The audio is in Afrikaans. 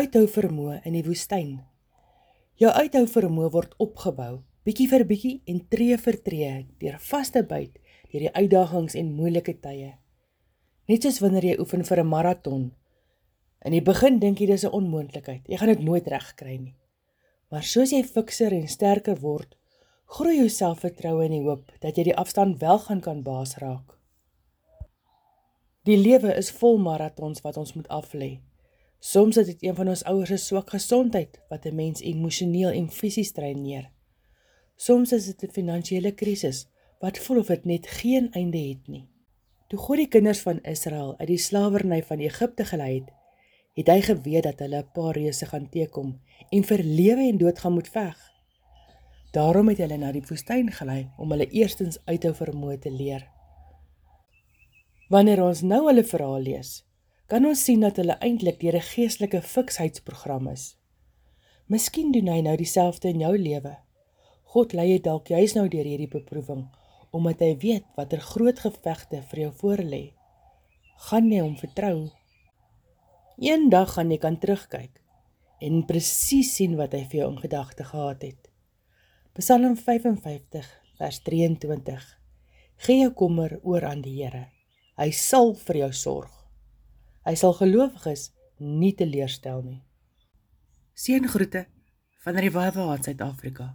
uithou vermoë in die woestyn. Jou uithou vermoë word opgebou, bietjie vir bietjie en tree vir tree, deur vaste byt, deur die uitdagings en moeilike tye. Net soos wanneer jy oefen vir 'n maraton. In die begin dink jy dis 'n onmoontlikheid. Jy gaan dit nooit regkry nie. Maar soos jy fikser en sterker word, groei jou selfvertroue in die hoop dat jy die afstand wel gaan kan baas raak. Die lewe is vol maratons wat ons moet aflê. Soms is dit een van ons ouers se swak gesondheid wat 'n mens emosioneel en fisies dreineer. Soms is dit 'n finansiële krisis wat voel of dit net geen einde het nie. Toe God die kinders van Israel uit die slawerny van Egipte gelei het, het hy geweet dat hulle 'n paar reëse gaan teekom en vir lewe en dood gaan moet veg. Daarom het hulle na die woestyn gelei om hulle eerstens uithou vermoë te leer. Wanneer ons nou hulle verhaal lees, kan ons sien dat hulle eintlik deur 'n geestelike fiksheidsprogram is. Miskien doen hy nou dieselfde in jou lewe. God lei jou dalk juis nou deur hierdie beproewing omdat hy weet watter groot gevegte vir jou voorlê. Gaan jy hom vertrou? Eendag gaan jy kan terugkyk en presies sien wat hy vir jou in gedagte gehad het. Psalm 55 vers 23. Gee jou kommer oor aan die Here. Hy sal vir jou sorg. Hy sal gelowiges nie teleurstel nie. Seëngroete van Revival Suid-Afrika.